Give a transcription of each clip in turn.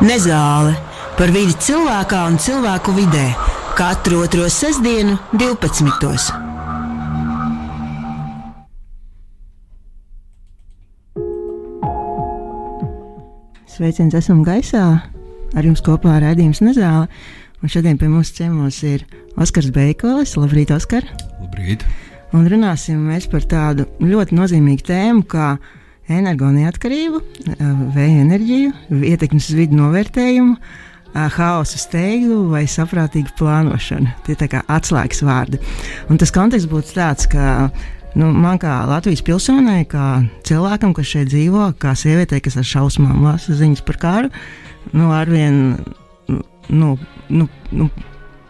Nezāle par vidi cilvēkā un cilvēku vidē katru otro sestdienu, 12. Sveiciens, esam gaisā. Ar jums kopā ir redzējums Nezāle. Un šodien pie mums ciemos ir Oskars Beikolis. Labrīt, Oskar! Labrīt! Un runāsim mēs par tādu ļoti nozīmīgu tēmu kā energo neatkarību, vēja enerģiju, ietekmes vidu novērtējumu, haosu steigu vai saprātīgu plānošanu. Tie ir atslēgas vārdi. Un tas konteksts būtu tāds, ka nu, man kā Latvijas pilsonai, kā cilvēkam, kas šeit dzīvo, kā sievietei, kas ar šausmām lasa ziņas par karu, nu, arvien. Nu, nu, nu,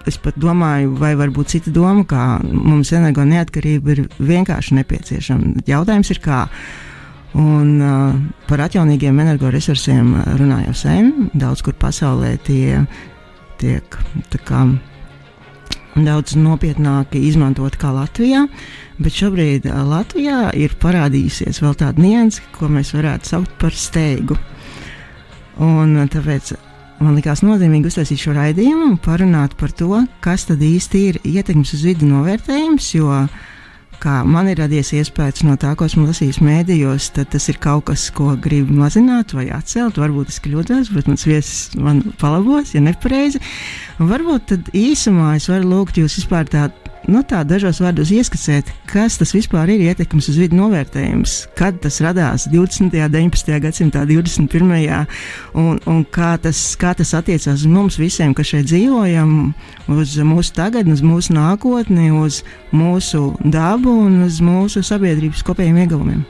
es pat domāju, vai varbūt cita doma, ka mums energo neatkarība ir vienkārši nepieciešama. Jautājums ir, kā. Un, uh, par atjaunīgiem energoresursiem runā jau sen. Daudz kur pasaulē tie tiek kā, daudz nopietnāk izmantot kā Latvijā. Bet šobrīd uh, Latvijā ir parādījusies vēl tāda nianse, ko mēs varētu saukt par steigu. Un, uh, tāpēc man likās nozīmīgi uztaisīt šo raidījumu un parunāt par to, kas tad īsti ir ietekmes uz vidu novērtējums. Jo kā man ir radies iespējas no tā, ko esmu lasījis mēdījos, tad tas ir kaut kas, ko gribu mazināt vai atcelt. Varbūt es kļūdos, bet mans viesis man palabos, ja nepareizi. Varbūt tad īsumā es varu lūgt jūs vispār tādu nu, tā dažos vārdos ieskicēt, kas tas vispār ir ietekmes uz vidu novērtējums, kad tas radās 20. un 19. gadsimtā, 21. un, un kā, tas, kā tas attiecās uz mums visiem, kas šeit dzīvojam, uz mūsu tagadni, uz mūsu nākotni, uz mūsu dabu un uz mūsu sabiedrības kopējiem ieguvumiem.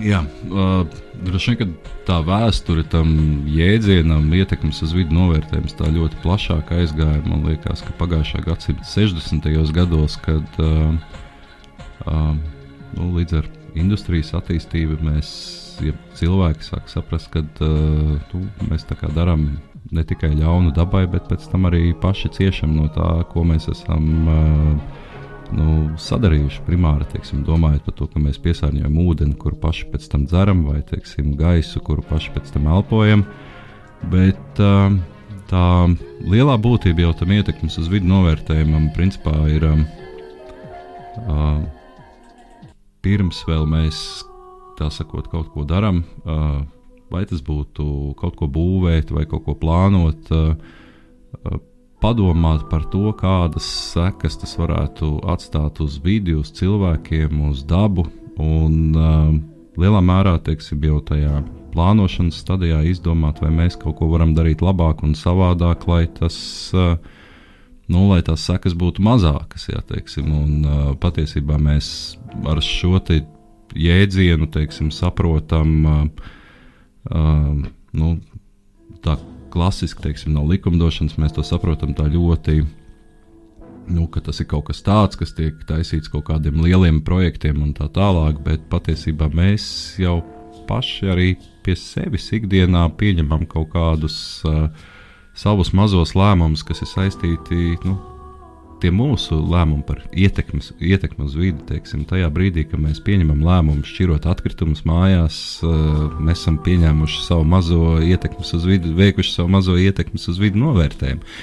Jā, uh, droši vien, tā vēsture tam jēdzienam, ietekmes uz vidu novērtējums tā ļoti plašāk aizgāja. Man liekas, ka pagājušā gadsimta 60. gados, kad uh, uh, nu, līdz ar industrijas attīstību mēs, ja cilvēki sāk saprast, ka uh, nu, mēs tā kā darām ne tikai ļaunu dabai, bet pēc tam arī paši ciešam no tā, ko mēs esam. Uh, nu, sadarījuši primāri, teiksim, domājot par to, ka mēs piesārņojam ūdeni, kuru paši pēc tam dzeram, vai teiksim, gaisu, kuru paši pēc tam elpojam. Bet uh, tā lielā būtība jau tam ietekmes uz vidu novērtējumam principā ir um, uh, pirms vēl mēs tā sakot kaut ko darām, uh, vai tas būtu kaut ko būvēt vai kaut ko plānot. Uh, padomāt par to, kādas sekas tas varētu atstāt uz vidi, uz cilvēkiem, uz dabu. Un uh, lielā mērā, teiksim, jau tajā plānošanas stadijā izdomāt, vai mēs kaut ko varam darīt labāk un savādāk, lai tas. Uh, Nu, lai tās sekas būtu mazākas, jā, teiksim, un uh, patiesībā mēs ar šo jēdzienu teiksim, saprotam uh, uh, nu, tā klasiski, teiksim, no likumdošanas mēs to saprotam tā ļoti. Nu, tas ir kaut kas tāds, kas tiek taisīts kaut kādiem lieliem projektiem un tā tālāk, bet patiesībā mēs jau paši arī pie sevis ikdienā pieņemam kaut kādus uh, savus mazos lēmumus, kas ir saistīti nu, tie mūsu lēmumi par ietekmes, ietekmi uz vidi, teiksim, tajā brīdī, kad mēs pieņemam lēmumu šķirot atkritumus mājās, eh, mēs esam pieņēmuši savu mazo ietekmes uz vidi, veikuši savu mazo ietekmes uz vidi novērtējumu.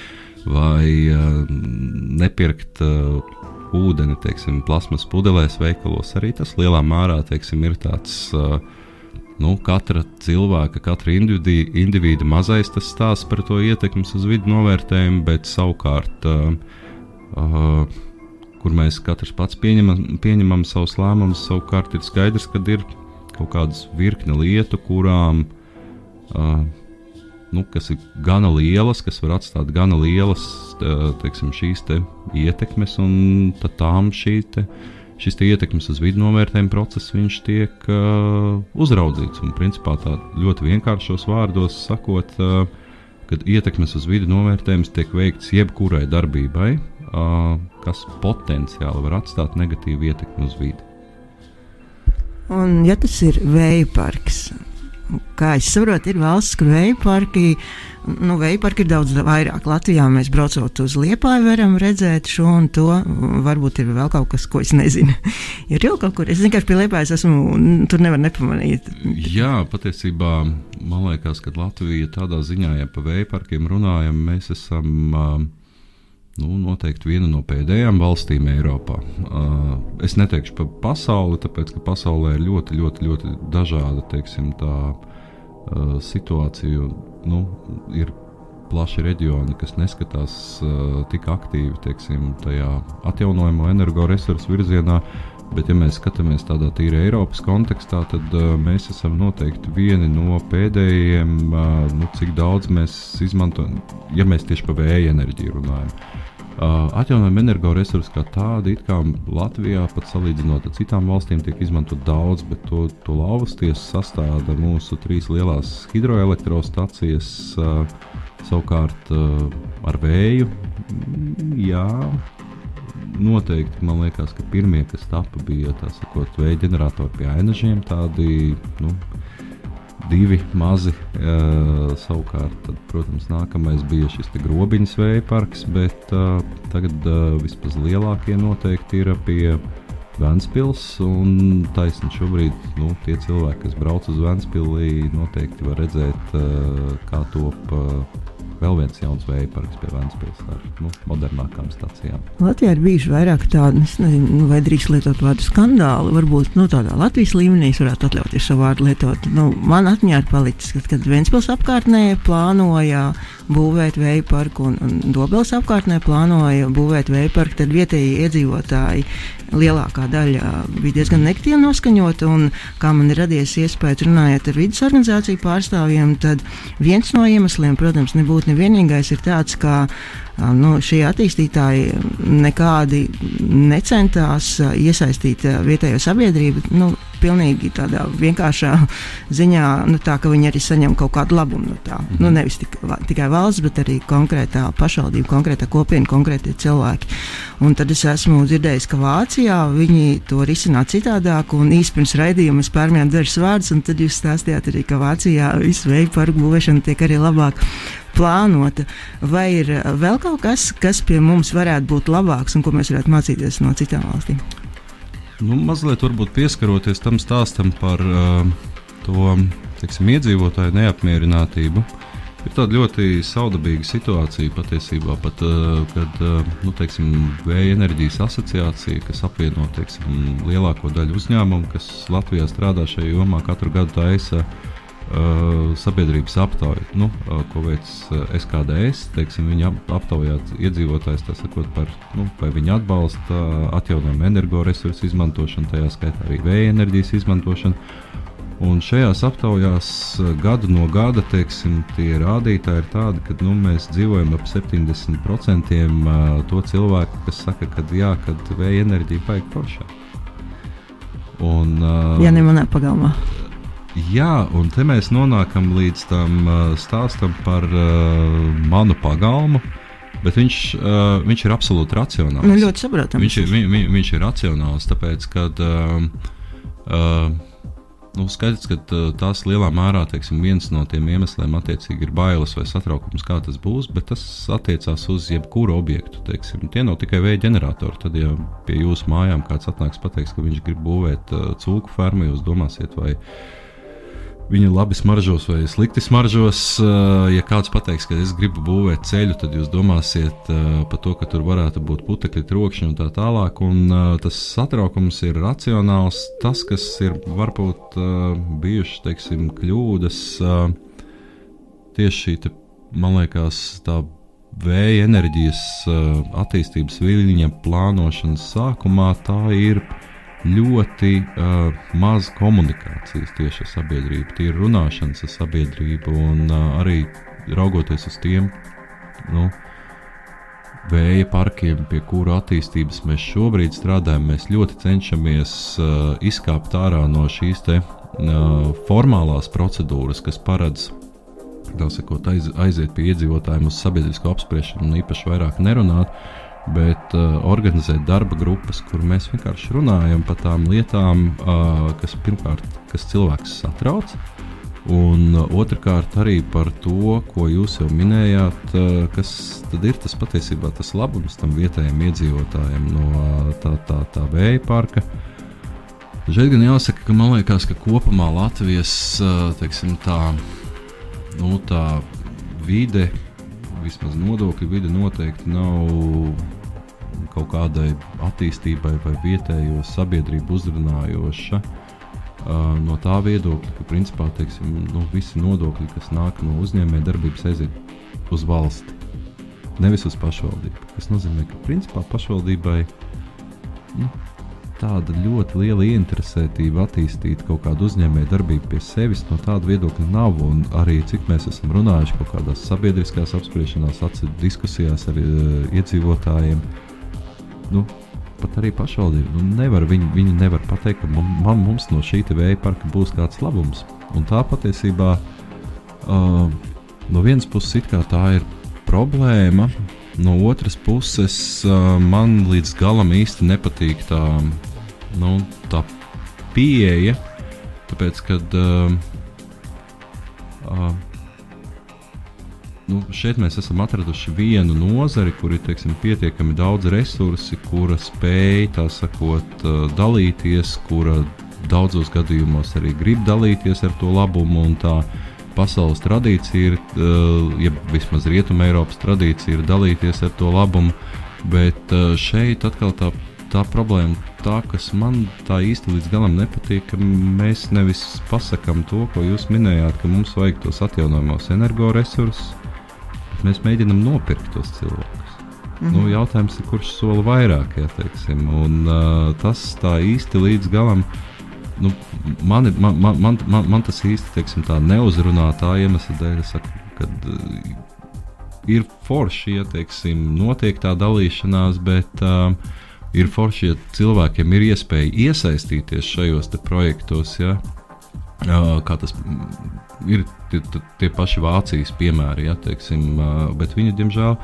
Vai eh, nepirkt eh, ūdeni, teiksim, plasmas pudelēs veikalos, arī tas lielā mērā teiksim, ir tāds. Nu, katra cilvēka, katra individu, individu mazais tas stāsts par to ietekmes uz vidu novērtējumu, bet savukārt uh, uh, kur mēs katrs pats pieņemam, pieņemam savus lēmumus. Savukārt ir skaidrs, ka ir kaut kādas virkne lietu, kurām uh, nu, kas ir gana lielas, kas var atstāt gana lielas teiksim, šīs te ietekmes, un tām šī te, šis te ietekmes uz vidu novērtējuma process tiek uh, uzraudzīts. Un, principā, tā ļoti vienkāršos vārdos sakot, uh, kad ietekmes uz vidu novērtējums tiek veikts jebkurai darbībai, kas potenciāli var atstāt negatīvu ietekmi uz vidi. Un, ja tas ir vēja parks, kā es saprotu, ir valsts, kur vēja parki. Nu, vēja parki ir daudz vairāk. Latvijā mēs braucot uz Liepāju, varam redzēt šo un to. Varbūt ir vēl kaut kas, ko es nezinu. ir jau kaut kur, es vienkārši pie Liepājas esmu, tur nevar nepamanīt. Jā, patiesībā man liekas, ka Latvija tādā ziņā, ja pa vēja parkiem runājam, mēs esam. Uh, nu, noteikti viena no pēdējām valstīm Eiropā. Uh, es neteikšu par pasauli, tāpēc ka pasaulē ir ļoti, ļoti, ļoti dažāda teiksim, tā, uh, situācija. Nu, ir plaši reģioni, kas neskatās uh, tik aktīvi teiksim, tajā atjaunojamo energoresursu virzienā. Bet, ja mēs skatāmies tādā tīri Eiropas kontekstā, tad uh, mēs esam noteikti vieni no pēdējiem, uh, nu, cik daudz mēs izmantojam, ja mēs tieši par vēja enerģiju runājam. Uh, Atjaunojama energoresursi kā tādi, it kā Latvijā, pat salīdzinot ar citām valstīm, tiek izmantot daudz, bet to, to lauvas tiesa sastāvda mūsu trīs lielās hidroelektrostacijas. Savukārt ar vēju, jā, noteikti man liekas, ka pirmie, kas tapa, bija tā sakot, vēja ģeneratori pie ainažiem, tādi, nu, divi mazi. Uh, savukārt, tad, protams, nākamais bija šis grobiņš vēja parks, bet uh, tagad uh, vispār lielākie noteikti ir pie Vēnspils. Un taisni šobrīd nu, tie cilvēki, kas brauc uz Vēnspili, noteikti var redzēt, uh, kā top. Uh, vēl viens jauns vēja parks pie Vēncpils ar nu, modernākām stācijām. Latvijā ir bijuši vairāk tādu, nezinu, nu, vai drīkst lietot vārdu skandāli. Varbūt nu, tādā Latvijas līmenī es varētu atļauties šo vārdu lietot. Nu, man atmiņā ir palicis, kad, kad Vēncpils apkārtnē plānoja būvēt vēja parku un, un Dobels apkārtnē plānoja būvēt vēja parku, tad vietējie iedzīvotāji lielākā daļa bija diezgan negatīvi noskaņota. Un, kā man ir radies iespējas runājot ar vidas organizāciju pārstāvjiem, tad viens no iemesliem, protams, nebūtu nevienīgais, ir tāds, ka nu, šie attīstītāji nekādi necentās iesaistīt vietējo sabiedrību. Nu, Pilnīgi tādā vienkāršā ziņā, nu, tā, ka viņi arī saņem kaut kādu labumu no tā. Mm -hmm. nu, nevis tik, tikai valsts, bet arī konkrētā pašvaldība, konkrētā kopiena, konkrēti cilvēki. Un tad es esmu dzirdējis, ka Vācijā viņi to risina citādāk, un īstenībā pirms raidījuma mēs pārmējām dažus vārdus, un tad jūs stāstījāt arī, ka Vācijā visu veidu parku būvēšana tiek arī labāk plānota, vai ir uh, vēl kaut kas, kas pie mums varētu būt labāks un ko mēs varētu mācīties no citām valstīm? Nu, mazliet pieskaroties tam stāstam par uh, to teiksim, iedzīvotāju neapmierinātību. Ir tāda ļoti saudabīga situācija patiesībā, pat, uh, kad uh, nu, teiksim, Vēja enerģijas asociācija, kas apvieno teiksim, lielāko daļu uzņēmumu, kas Latvijā strādā šajā jomā, katru gadu taisa Uh, sabiedrības aptauja, nu, uh, ko veic uh, SKDS. Teiksim, viņi ap, aptaujā iedzīvotājus par nu, vai viņi atbalsta atjaunojumu energoresursu izmantošanu, tajā skaitā arī vēja enerģijas izmantošanu. Un šajās aptaujās gadu no gada teiksim, tie rādītāji ir tādi, ka nu, mēs dzīvojam ap 70% to cilvēku, kas saka, ka jā, kad vēja enerģija paiet foršā. Un, uh, ja ne manā pagalmā. Jā, un te mēs nonākam līdz tam uh, stāstam par uh, manu pagalmu. Bet viņš, uh, viņš ir absolūti racionāls. Nu, ļoti saprotams. Viņš, ir, vi, vi, viņš ir racionāls, tāpēc, ka uh, uh, nu, skaidrs, ka uh, tās lielā mērā teiksim, viens no tiem iemesliem ir bailes vai satraukums, kā tas būs, bet tas attiecās uz jebkuru objektu. Teiksim. Tie nav tikai vēja ģeneratori. Tad, ja pie jūsu mājām kāds atnāks pateiks, ka viņš grib būvēt uh, cūku fermu, jūs domāsiet, vai viņa viņa labi smaržos vai slikti smaržos. Eh, ja kāds pateiks, ka es gribu būvēt ceļu, tad jūs domāsiet eh, par to, ka tur varētu būt putekļi, trokšņi un tā tālāk. Un eh, tas satraukums ir racionāls. Tas, kas ir varbūt bijušas teiksim, kļūdas, tieši šī, man liekas, tā vēja enerģijas attīstības viļņa plānošanas sākumā, tā ir ļoti uh, maz komunikācijas tieši ar sabiedrību, tīri runāšanas ar sabiedrību un uh, arī raugoties uz tiem nu, vēja parkiem, pie kuru attīstības mēs šobrīd strādājam, mēs ļoti cenšamies uh, izkāpt ārā no šīs te, uh, formālās procedūras, kas paredz sakot, aiz, aiziet pie iedzīvotājiem uz sabiedrisko apspriešanu un īpaši vairāk nerunāt bet uh, organizēt darba grupas, kur mēs vienkārši runājam par tām lietām, uh, kas pirmkārt kas cilvēks satrauc. Un uh, otrkārt arī par to, ko jūs jau minējāt, uh, kas ir tas patiesībā tas labums tam vietējiem iedzīvotājiem no uh, tā, tā, tā vēja parka. Šeit gan jāsaka, ka man liekas, ka kopumā Latvijas teiksim, tā, nu, tā vide, vismaz nodokļu vide, noteikti nav kaut kādai attīstībai vai vietējo sabiedrību uzrunājoša. Uh, no tā viedokļa, ka principā teiksim, nu, visi nodokļi, kas nāk no uzņēmējdarbības, aiziet uz valsti, nevis uz pašvaldību. Tas nozīmē, ka principā pašvaldībai nu, tāda ļoti liela ieinteresētība attīstīt kaut kādu uzņēmējdarbību pie sevis no tāda viedokļa nav. Un arī cik mēs esam runājuši kaut kādās sabiedriskās apspriešanās, diskusijās ar uh, iedzīvotājiem. Nu, pat arī pašvaldība. Nu, nevar, viņi, viņi nevar pateikt, ka man, mums no šī vēja parka būs kāds labums. Un tā patiesībā uh, no vienas puses tā ir problēma, no otras puses uh, man līdz galam īsti nepatīk tā, nu, tā pieeja. Tāpēc, kad uh, uh, nu, šeit mēs esam atraduši vienu nozari, kur ir teiksim, pietiekami daudz resursi, kura spēj sakot, dalīties, kura daudzos gadījumos arī grib dalīties ar to labumu. Pasaules tradīcija ir, ja vismaz Rietumē Eiropas tradīcija ir dalīties ar to labumu, bet šeit atkal tā, tā problēma, tā, kas man tā īsti līdz galam nepatīk, ka mēs nevis pasakām to, ko jūs minējāt, ka mums vajag tos atjaunojamos energoresursus, mēs mēģinām nopirkt tos cilvēkus. Mm -hmm. nu, jautājums ir, kurš sola vairāk, ja teiksim, un uh, tas tā īsti līdz galam. Nu, man, man, man, man, man, man tas īsti teiksim, neuzrunā tā iemesla dēļ, saku, kad uh, ir forši, ja teiksim, notiek tā dalīšanās, bet uh, ir forši, ja cilvēkiem ir iespēja iesaistīties šajos projektos. Ja? Uh, kā tas ir tie, tie paši Vācijas piemēri, ja, teiksim, bet viņi, diemžēl,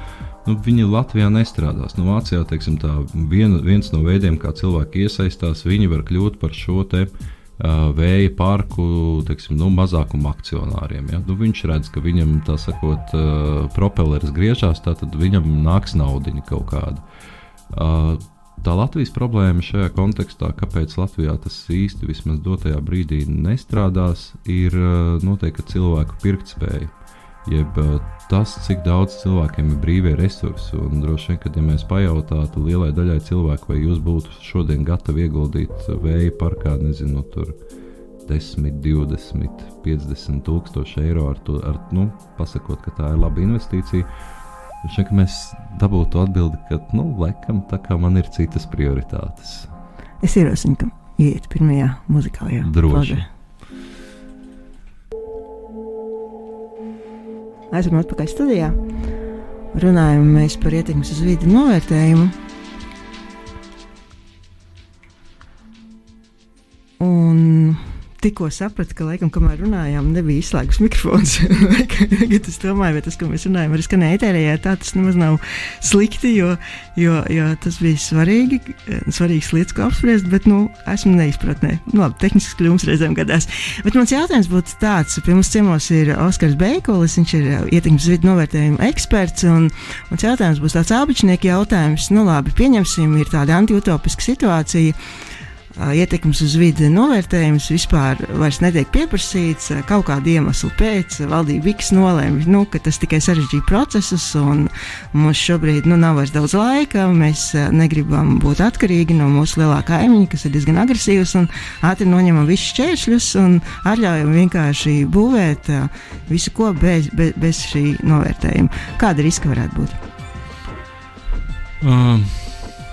nu, viņi Latvijā nestrādās. Nu, Vācijā teiksim, tā, vien, viens no veidiem, kā cilvēki iesaistās, viņi var kļūt par šo te. Vēja parku teiksim, nu, mazākuma akcionāriem. Ja? Nu, viņš redz, ka viņam tā sakot, propelleris griežās, tad viņam nāks naudiņa kaut kāda. Tā Latvijas problēma šajā kontekstā, kāpēc Latvijā tas īsti vismaz dotajā brīdī nestrādās, ir eh, noteikti cilvēku pirktspēja. Jeb eh, tas, cik daudz cilvēkiem ir brīvie resursi. Un droši vien, kad ja mēs pajautātu lielai daļai cilvēku, vai jūs būtu šodien gatavi ieguldīt vēja parkā, nezinu, tur 10, 20, 50 tūkstoši eiro ar to, ar, nu, pasakot, ka tā ir laba investīcija Šeit mēs dabūtu atbildi, ka, nu, laikam, tā kā man ir citas prioritātes. Es ierosinu, ka iet pirmajā muzikālajā droši. Esam atpakaļ studijā. Runājam mēs par ietekmes uz vidi novērtējumu. Un tikko sapratu, ka, laikam, kamēr runājām, nebija izslēgts mikrofons. Es domāju, vai tas, ko mēs runājam, arī skanēja ēterējā, tā tas nemaz nav slikti, jo, jo, jo tas bija svarīgi, svarīgas lietas, ko apspriest, bet, nu, esmu neizpratnē. Nu, labi, tehnisks kļūmes reizēm gadās. Bet mans jautājums būtu tāds, pie mums ciemos ir Oskars Beikolis, viņš ir ietekmes vidu novērtējuma eksperts, un mans jautājums būs tāds abičnieku jautājums. Nu, labi, pieņemsim, ir tāda antiutopiska situācija ietekmes uz vidi novērtējums vispār netiek pieprasīts. Kaut kāda iemesla pēc valdība Viks nolēma, nu, ka tas tikai sarežģīja procesus, un mums šobrīd nu, nav vairs daudz laika. Mēs negribam būt atkarīgi no mūsu lielā kaimiņa, kas ir diezgan agresīvs, un ātri noņemam visus šķēršļus un atļaujam vienkārši būvēt visu ko bez, bez, bez šī novērtējuma. Kāda riska varētu būt? Um.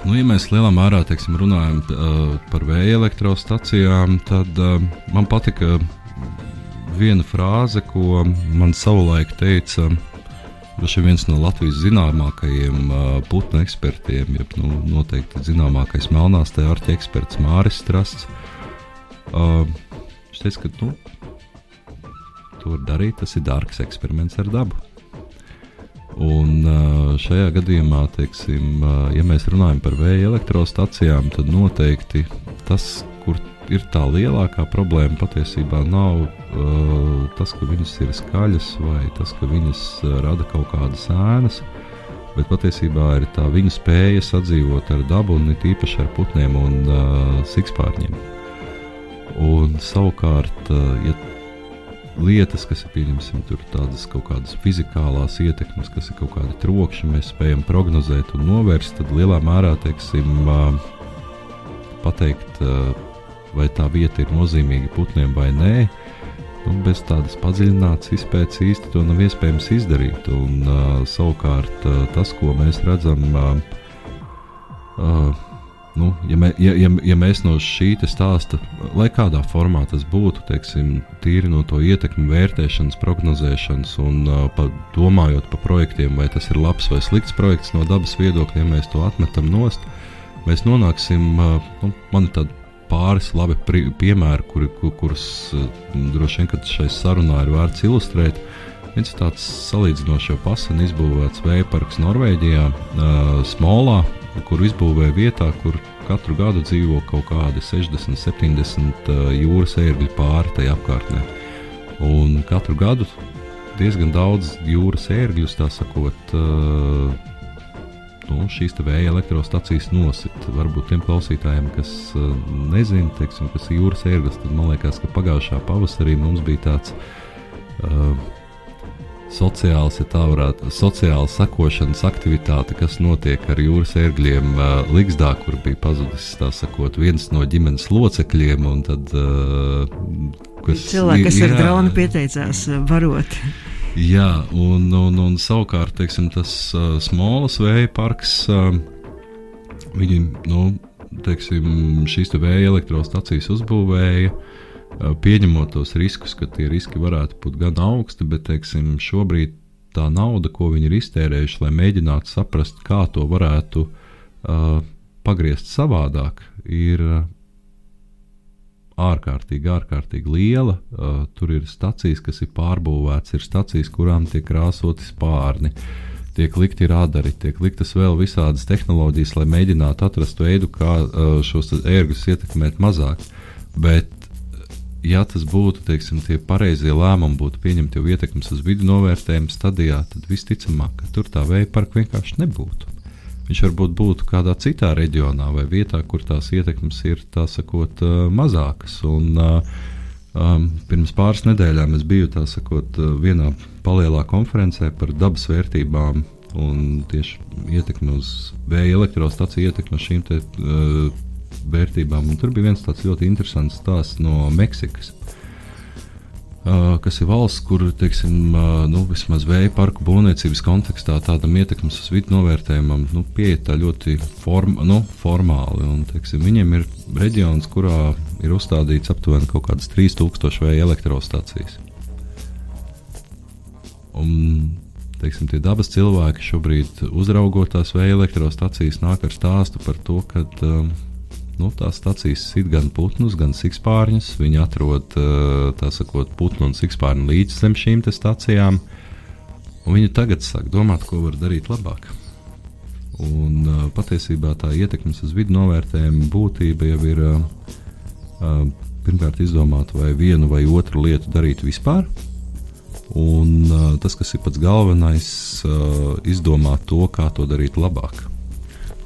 Nu, ja mēs lielā mērā teiksim, runājam uh, par vēja elektrostacijām, tad uh, man patika viena frāze, ko man savulaik teica Viņš ir viens no Latvijas zināmākajiem uh, putnu ekspertiem, jeb nu, noteikti zināmākais melnās tēvārķa eksperts Māris Strasts. Uh, viņš teica, ka nu, to var darīt, tas ir dārgs eksperiments ar dabu. Un šajā gadījumā, teiksim, ja mēs runājam par vēja elektrostacijām, tad noteikti tas, kur ir tā lielākā problēma patiesībā nav tas, ka viņas ir skaļas vai tas, ka viņas rada kaut kādas ēnas. Bet patiesībā ir tā viņa spēja sadzīvot ar dabu un it īpaši ar putniem un sikspārņiem. Un savukārt, ja lietas, kas ir pieņemsim, tādas kaut kādas fizikālās ietekmes, kas ir kaut kādi trokšņi, mēs spējam prognozēt un novērst, tad lielā mērā teiksim, pateikt, vai tā vieta ir nozīmīga putniem vai nē. Nu, bez tādas padziļinātas izpētes īsti to nav iespējams izdarīt. Un, uh, savukārt, uh, tas, ko mēs redzam, uh, uh, nu, ja, mē, ja, ja, ja mēs no šī stāsta, lai kādā formā tas būtu, teiksim, tīri no to ietekmi vērtēšanas, prognozēšanas un uh, pa, domājot par projektiem, vai tas ir labs vai slikts projekts no dabas viedokļa, ja mēs to atmetam nost, mēs nonāksim, uh, nu, man ir tādi pāris labi piemēri, kuri, kur, kurus uh, droši vien šai sarunā ir vērts ilustrēt. Viens ir tāds salīdzinoši jau pasen izbūvēts vēja parks Norvēģijā, uh, Smolā, kur izbūvēja vietā, kur katru gadu dzīvo kaut kādi 60, 70 uh, jūras ērgļu pāri tajā apkārtnē. Un katru gadu diezgan daudz jūras ērgļus, tā sakot, nu, šīs vēja elektrostacijas nosit. Varbūt tiem klausītājiem, kas nezina, teiksim, kas ir jūras ērglis, tad man liekas, ka pagājušā pavasarī mums bija tāds. Uh, sociāls, ja tā varētu, sociāla sekošanas aktivitāte, kas notiek ar jūras ērgļiem uh, Ligzdā, kur bija pazudis sakot, viens no ģimenes locekļiem. Tad, uh, kas, Cilvēki, kas jā, ar dronu pieteicās varot. Jā, un, un, un savukārt teiksim, tas uh, Smolas vēja parks, uh, viņi nu, teiksim, šīs te vēja elektrostacijas uzbūvēja. Uh, pieņemot tos riskus, ka tie riski varētu būt gan augsti, bet teiksim, šobrīd tā nauda, ko viņi ir iztērējuši, lai mēģinātu saprast, kā to varētu uh, pagriezt savādāk, ir ārkārtīgi, ārkārtīgi liela. Uh, tur ir stacijas, kas ir pārbūvētas, ir stacijas, kurām tiek krāsoti spārni. Tiek likti radari, tiek liktas vēl visādas tehnoloģijas, lai mēģinātu atrast veidu, kā uh, šos ērgus ietekmēt mazāk. Bet ja tas būtu teiksim, tie pareizie lēmumi, būtu pieņemti jau ietekmes uz vidu novērtējuma stadijā, tad visticamāk, ka tur tā vēja parka vienkārši nebūtu. Viņš varbūt būtu kādā citā reģionā vai vietā, kur tās ietekmes ir sakot, mazākas. Un, um, pirms pāris nedēļām es biju sakot, vienā palielā konferencē par dabas vērtībām un tieši ietekmi uz vēja elektrostaciju, ietekmi uz šīm te, uh, vērtībām. Un tur bija viens tāds ļoti interesants stāsts no Meksikas. Uh, kas ir valsts, kur teiksim, uh, nu, vismaz vēja parku būvniecības kontekstā tādam ietekmes uz vidu novērtējumam nu, pieiet ļoti form, nu, formāli. Un, teiksim, viņiem ir reģions, kurā ir uzstādīts aptuveni kaut kādas 3000 vēja elektrostacijas. Un, teiksim, tie dabas cilvēki šobrīd uzraugot tās vēja elektrostacijas nāk ar stāstu par to, ka um, nu, tās stācijas sit gan putnus, gan sikspārņus. Viņi atrod eh, sakot, putnu un sikspārņu līdz zem šīm stācijām. Viņi tagad sāk domāt, ko var darīt labāk. Un, uh, patiesībā tā ietekmes uz vidu novērtējuma būtība jau ir uh, pirmkārt izdomāt, vai vienu vai otru lietu darīt vispār. Un tas, kas ir pats galvenais, izdomāt to, kā to darīt labāk.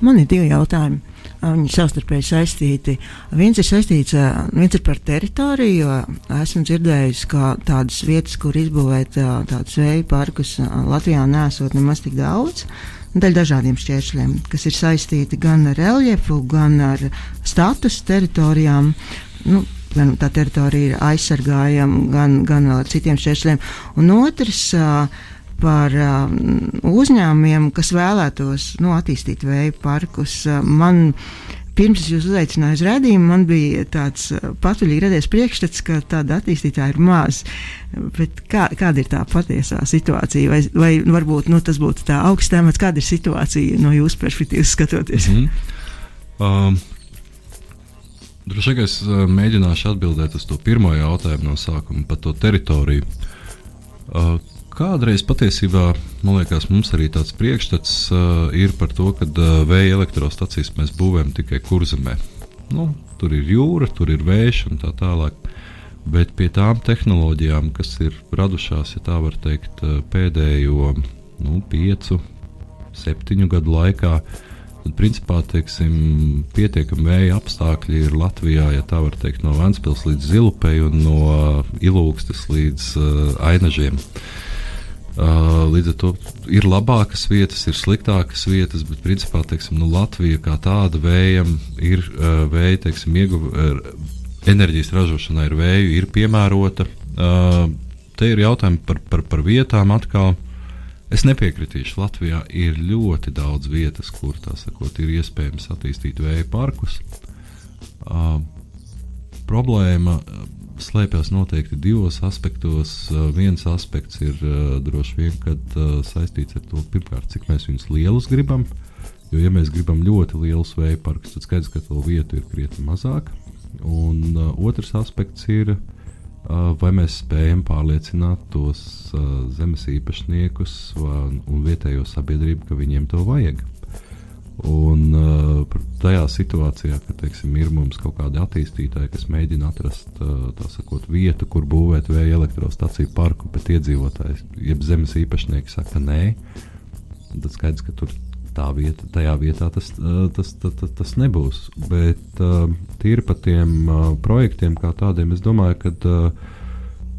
Man ir divi jautājumi. Viņi savstarpēji saistīti. Viens ir saistīts viens ir par teritoriju, esmu dzirdējis, ka tādas vietas, kur izbūvēt tādus vēju parkus, Latvijā nesot nemaz tik daudz. Daļai dažādiem šķēršļiem, kas ir saistīti gan ar reljefu, gan ar status teritorijām. Nu, gan tā teritorija ir aizsargājama, gan, gan ar citiem šķēršļiem. Un otrs, uh, par um, uzņēmumiem, kas vēlētos nu, attīstīt vēja parkus. Man pirms es jūs uzaicināju uz redzējumu, man bija tāds uh, patvaļīgi radies priekšstats, ka tāda attīstītāja ir maz. Bet kā, kāda ir tā patiesā situācija? Vai, vai varbūt nu, tas būtu tā augstāmats, kāda ir situācija no jūsu perspektīvas skatoties? Mm -hmm. um. Droši vien es uh, mēģināšu atbildēt uz to pirmo jautājumu no sākuma par to teritoriju. Uh, Kādreiz patiesībā, man liekas, mums arī tāds priekšstats uh, ir par to, ka uh, vēja elektrostacijas mēs būvējam tikai kurzemē. Nu, tur ir jūra, tur ir vējš un tā tālāk. Bet pie tām tehnoloģijām, kas ir radušās, ja tā var teikt, pēdējo nu, piecu, septiņu gadu laikā, tad principā teiksim, pietiekami vēja apstākļi ir Latvijā, ja tā var teikt, no Vēncpils līdz Zilupei un no Ilūgstes līdz uh, Ainažiem. Uh, līdz ar to ir labākas vietas, ir sliktākas vietas, bet principā teiksim, nu, Latvija kā tāda vējam ir uh, vēja teiksim, ieguva. Uh, enerģijas ražošanai ar vēju ir piemērota. Uh, te ir jautājumi par, par, par vietām atkal. Es nepiekritīšu, Latvijā ir ļoti daudz vietas, kur sakot, ir iespējams attīstīt vēja parkus. Uh, problēma slēpjas noteikti divos aspektos. Uh, viens aspekts ir uh, droši vien kad, uh, saistīts ar to, pirmkārt, cik mēs viņus lielus gribam. Jo, ja mēs gribam ļoti lielus vēja parkus, tad skaidrs, ka to vietu ir krietni mazāk. Un uh, otrs aspekts ir, uh, vai mēs spējam pārliecināt tos uh, zemes īpašniekus uh, un vietējo sabiedrību, ka viņiem to vajag. Un uh, tajā situācijā, kad teiksim, ir mums kaut kādi attīstītāji, kas mēģina atrast uh, sakot, vietu, kur būvēt vēja elektrostaciju parku, bet iedzīvotājs, jeb zemes īpašnieki saka nē, tad skaidrs, ka tur tā vieta, tajā vietā tas, tas, tas, tas, tas nebūs. Bet tīri par tiem projektiem kā tādiem, es domāju, ka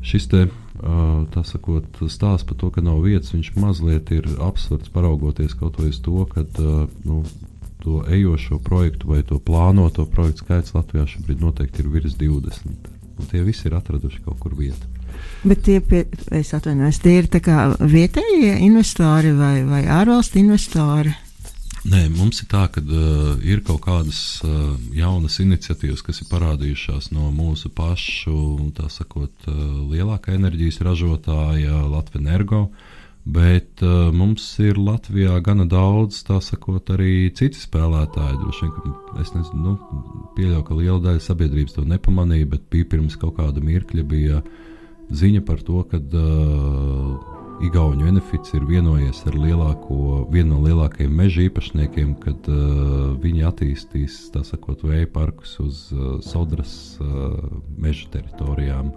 šis te. Tā sakot, stāsts par to, ka nav vietas, viņš mazliet ir absurds paraugoties kaut vai uz to, ka nu, to ejošo projektu vai to plānoto projektu skaits Latvijā šobrīd noteikti ir virs 20. Un tie visi ir atraduši kaut kur vietu. Bet tie, pie, es atvainojos, tie ir vietējie investori vai, vai ārvalstu investori? Nē, mums ir tā, ka uh, ir kaut kādas uh, jaunas iniciatīvas, kas ir parādījušās no mūsu pašu, tā sakot, uh, lielākā enerģijas ražotāja Latvijas Energo. Bet uh, mums ir Latvijā gana daudz, tā sakot, arī citi spēlētāji. Droši vien, ka es nezinu, nu, pieļauju, ka liela daļa sabiedrības to nepamanīja, bet bija pirms kaut kāda mirkļa bija ziņa par to, ka uh, Igaunijas Enefits ir vienojies ar lielāko, vienu no lielākajiem meža īpašniekiem, kad uh, viņi attīstīs sakot, vēja parkus uz uh, Sodras uh, meža teritorijām.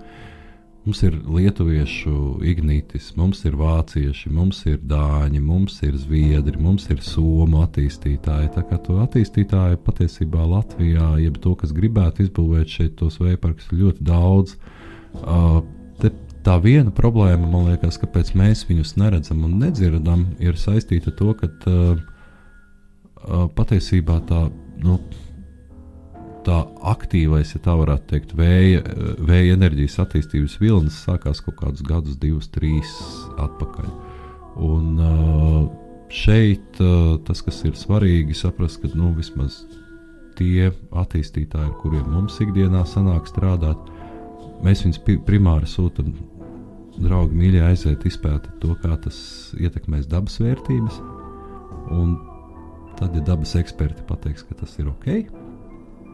Mums ir lietuviešu ignītis, mums ir vācieši, mums ir dāņi, mums ir zviedri, mums ir somu attīstītāji. Tā kā to attīstītāju patiesībā Latvijā, jeb to, kas gribētu izbūvēt šeit tos vēja parkus, ir ļoti daudz. Uh, tā viena problēma, man liekas, kāpēc mēs viņus neredzam un nedzirdam, ir saistīta ar to, ka uh, uh, patiesībā tā, nu, tā aktīvais, ja tā varētu teikt, vēja, vēja enerģijas attīstības vilnis sākās kaut kādus gadus, divus, trīs atpakaļ. Un, uh, šeit uh, tas, kas ir svarīgi, saprast, ka nu, vismaz tie attīstītāji, ar kuriem mums ikdienā sanāk strādāt, mēs viņus primāri sūtām draugi, mīļie, aiziet izpētīt to, kā tas ietekmēs dabas vērtības. Un tad, ja dabas eksperti pateiks, ka tas ir ok,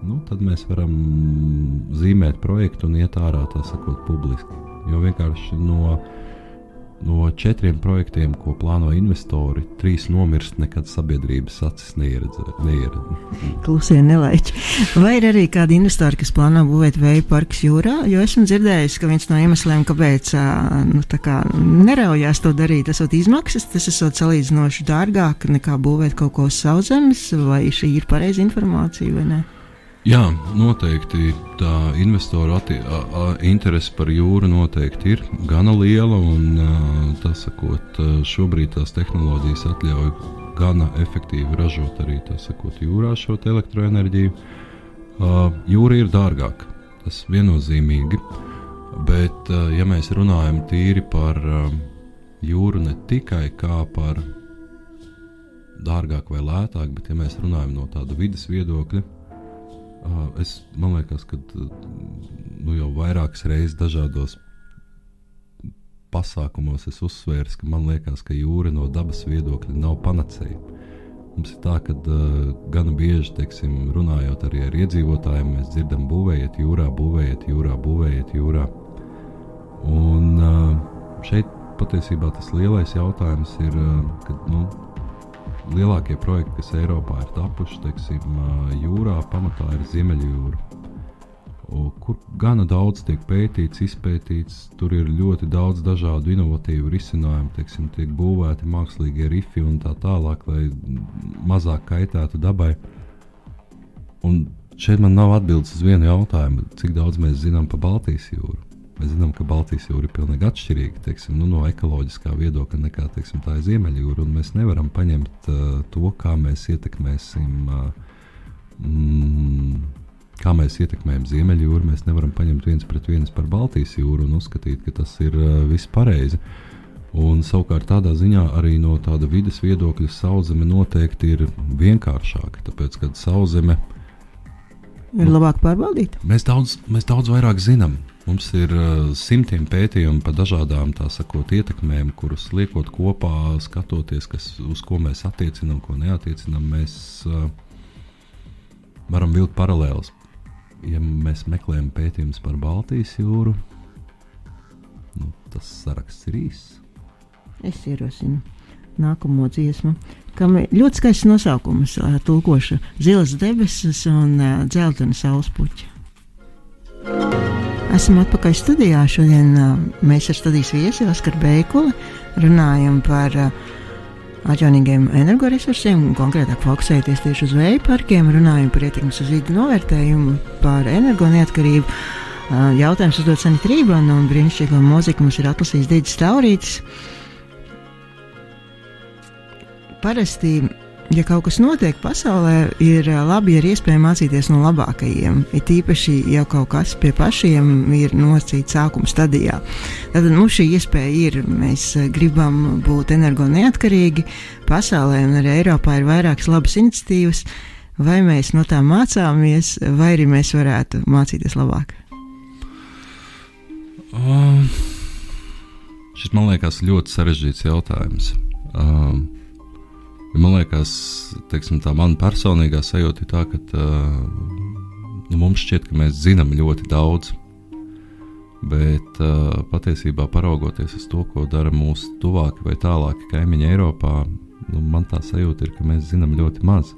nu, tad mēs varam zīmēt projektu un iet ārā, tā sakot, publiski. Jo vienkārši no No četriem projektiem, ko plāno investori, trīs nomirst, nekad sabiedrības acis neieredzēja. Klusie nelaiķi. Vai ir arī kādi investori, kas plāno būvēt vēja parkus jūrā? Jo esmu dzirdējis, ka viens no iemesliem, kāpēc nu, kā, neraujās to darīt, tas ir izmaksas. Tas ir salīdzinoši dārgāk nekā būvēt kaut ko uz sauszemes, vai šī ir pareiza informācija vai ne? Jā, noteikti tā investoru interese par jūru noteikti ir gana liela. Un, tā sakot, šobrīd tās tehnoloģijas atļauj gana efektīvi ražot arī sakot, jūrā šo elektroenerģiju. Jūra ir dārgāka, tas viennozīmīgi. Bet, ja mēs runājam tīri par jūru ne tikai kā par dārgāku vai lētāku, bet ja mēs runājam no tāda vidas viedokļa, Es, liekas, ka nu, jau vairākas reizes dažādos pasākumos es uzsvēru, ka man liekas, ka jūra no dabas viedokļa nav panacēja. Mums ir tā, ka uh, gana bieži, teiksim, runājot arī ar iedzīvotājiem, mēs dzirdam, būvējiet jūrā, būvējiet jūrā, būvējiet jūrā. Un uh, šeit patiesībā tas lielais jautājums ir, uh, ka nu, lielākie projekti, kas Eiropā ir tapuši, teiksim, jūrā, pamatā ir Ziemeļjūra. kur gana daudz tiek pētīts, izpētīts. Tur ir ļoti daudz dažādu inovatīvu risinājumu, teiksim, tiek būvēti mākslīgie rifi un tā tālāk, lai mazāk kaitētu dabai. Un šeit man nav atbildes uz vienu jautājumu, cik daudz mēs zinām par Baltijas jūru. Mēs zinām, ka Baltijas jūra ir pilnīgi atšķirīga teiksim, nu, no ekoloģiskā viedokļa nekā teiksim, tā ir Ziemeļjūra. Mēs nevaram paņemt uh, to, kā mēs ietekmēsim. Uh, mm, kā mēs ietekmējam Ziemeļjūru, mēs nevaram paņemt viens pret viens par Baltijas jūru un uzskatīt, ka tas ir uh, viss pareizi. Un savukārt tādā ziņā arī no tāda vidas viedokļa sauszeme noteikti ir vienkāršāka, tāpēc, ka sauszeme ir labāk pārbaudīta. Mēs daudz, mēs daudz vairāk zinām. Mums ir uh, simtiem pētījumu par dažādām sakot, ietekmēm, kuras liekot kopā, skatoties, kas, uz ko mēs attiecinām, ko neatiecinām. Mēs uh, varam vilkt paralēlus ja mēs meklējam pētījumus par Baltijas jūru, nu, tas saraksts ir īss. Es ierosinu nākamo dziesmu, kam ir ļoti skaists nosaukums, tulkoša zilas debesis un dzeltena saulespuķa. Esam atpakaļ studijā. Šodien mēs ar studijas viesi Oskaru Beikuli runājam par uh, atjaunīgiem energoresursiem, konkrētāk fokusēties tieši uz vēja parkiem, runājam par ietekmes uz vidi novērtējumu, par energo neatkarību. Jautājums uzdot Sanita Rībana, un brīnišķīgo mūziku mums ir atlasījis Dīdis Taurītis. Parasti ja kaut kas notiek pasaulē, ir labi, ja ir iespēja mācīties no labākajiem. Ir īpaši, ja kaut kas pie pašiem ir nosacīts sākuma stadijā. Tad mums šī iespēja ir. Mēs gribam būt energo neatkarīgi. Pasaulē un arī Eiropā ir vairākas labas iniciatīvas. Vai mēs no tām mācāmies, vai arī mēs varētu mācīties labāk? Um, šis man liekas ļoti sarežģīts jautājums. Um, Man liekas, teiksim, tā mana personīgā sajūta ir tā, ka uh, nu, mums šķiet, ka mēs zinām ļoti daudz. Bet uh, patiesībā, paraugoties uz to, ko dara mūsu tuvākie vai tālākie kaimiņi Eiropā, nu, man tā sajūta ir, ka mēs zinām ļoti maz.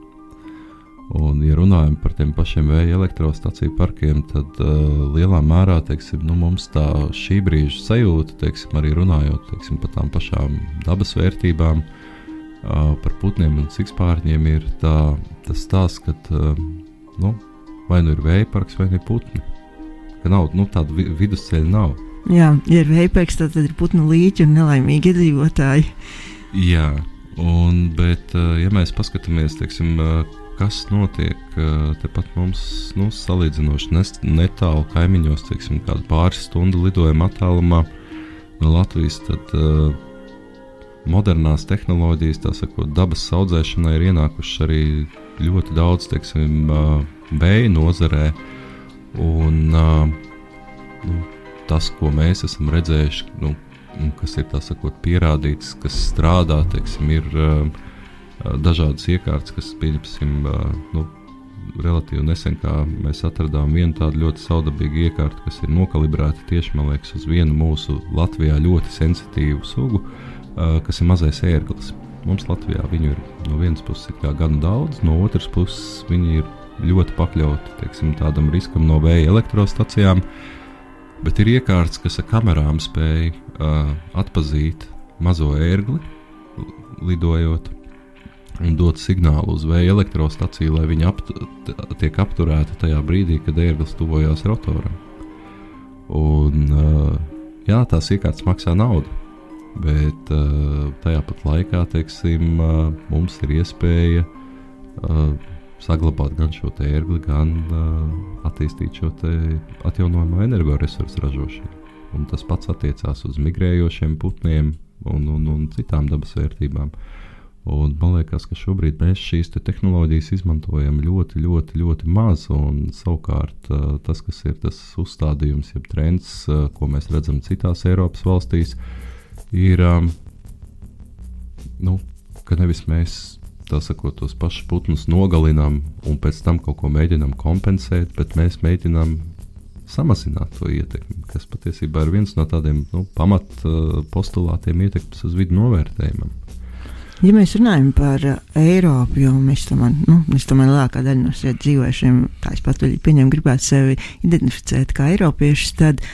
Un, ja runājam par tiem pašiem vēja elektrostaciju parkiem, tad uh, lielā mērā teiksim, nu, mums tā šī brīža sajūta, teiksim, arī runājot teiksim, par tām pašām dabas vērtībām, uh, par putniem un sikspārņiem ir tā, tas stāsts, ka nu, vai nu ir vēja parks, vai ir putni. Ka nav nu, tāda vi vidusceļa. Nav. Jā, ja ir vēja parks, tad, tad ir putnu līķi un nelaimīgi iedzīvotāji. Jā, un, bet ja mēs paskatāmies, teiksim, kas notiek tepat mums, nu, salīdzinoši netālu kaimiņos, teiksim, kādu pāris stundu lidojuma attālumā no Latvijas, tad uh, modernās tehnoloģijas, tā sakot, dabas audzēšanai ir ienākušas arī ļoti daudz, teiksim, vēja nozarē. Un, nu, tas, ko mēs esam redzējuši, nu, kas ir sakot, pierādīts, kas strādā, teiksim, ir dažādas iekārtas, kas, pieņemsim, nu, relatīvi nesen mēs atradām vienu tādu ļoti saudabīgu iekārtu, kas ir nokalibrēta tieši liekas, uz vienu mūsu Latvijā ļoti sensitīvu sugu. Uh, kas ir mazais ērglis. Mums Latvijā viņu ir no vienas puses gan daudz, no otras puses viņi ir ļoti pakļauti teiksim, tādam riskam no vēja elektrostacijām. Bet ir iekārts, kas ar kamerām spēj uh, atpazīt mazo ērgli, lidojot un dot signālu uz vēja elektrostaciju, lai viņi apt tiek apturēti tajā brīdī, kad ērglis tuvojas rotoram. Un, uh, jā, tās iekārtas maksā naudu. Bet uh, tajā pat laikā teiksim, uh, mums ir iespēja uh, saglabāt gan šo ērgli, gan attīstīt šo atjaunojamo energoresursu ražošanu. Un tas pats attiecās uz migrējošiem putniem un, un, un citām dabas vērtībām. Un man liekas, ka šobrīd mēs šīs te tehnoloģijas izmantojam ļoti, ļoti, ļoti maz. Savukārt tas, kas ir tas uzstādījums, jeb trends, ko mēs redzam citās Eiropas valstīs, ir ir, um, nu, ka nevis mēs sakot, tos pašus putnus nogalinām un pēc tam kaut ko mēģinām kompensēt, bet mēs mēģinām samazināt to ietekmi, kas patiesībā ir viens no tādiem nu, pamat uh, postulātiem ietekmes uz vidu novērtējumam. Ja mēs runājam par uh, Eiropu, jo mēs tomēr, nu, mēs tomēr lielākā daļa no šiem dzīvojušiem, tā es pat pieņemu, gribētu sevi identificēt kā Eiropiešus, tad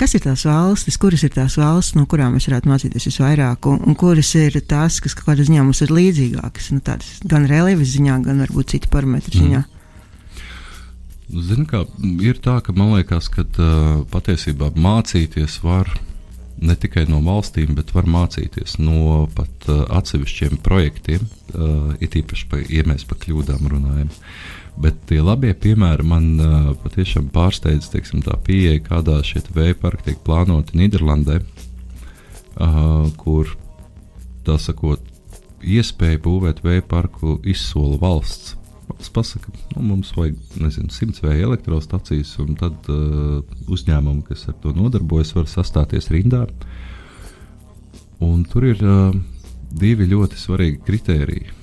kas ir tās valstis, kuras ir tās valstis, no kurām mēs varētu mācīties visvairāk, un, un kuras ir tās, kas kādā ziņā mums ir līdzīgākas, nu, tādas gan reliģijas ziņā, gan varbūt citu parametru ziņā? Mm. Zini, kā ir tā, ka man liekas, ka uh, patiesībā mācīties var ne tikai no valstīm, bet var mācīties no pat uh, atsevišķiem projektiem, uh, it īpaši, pa, ja mēs par kļūdām runājam. Bet tie labie piemēri man uh, patiešām pārsteidz teiksim, tā pieeja, kādā šie vēja parki tiek plānoti Nīderlandē, uh, kur tā sakot, iespēja būvēt vēja parku izsola valsts. Valsts pasaka, nu, mums vajag nezinu, simts vēja elektrostacijas, un tad uh, uzņēmumi, kas ar to nodarbojas, var sastāties rindā. Un tur ir uh, divi ļoti svarīgi kritēriji,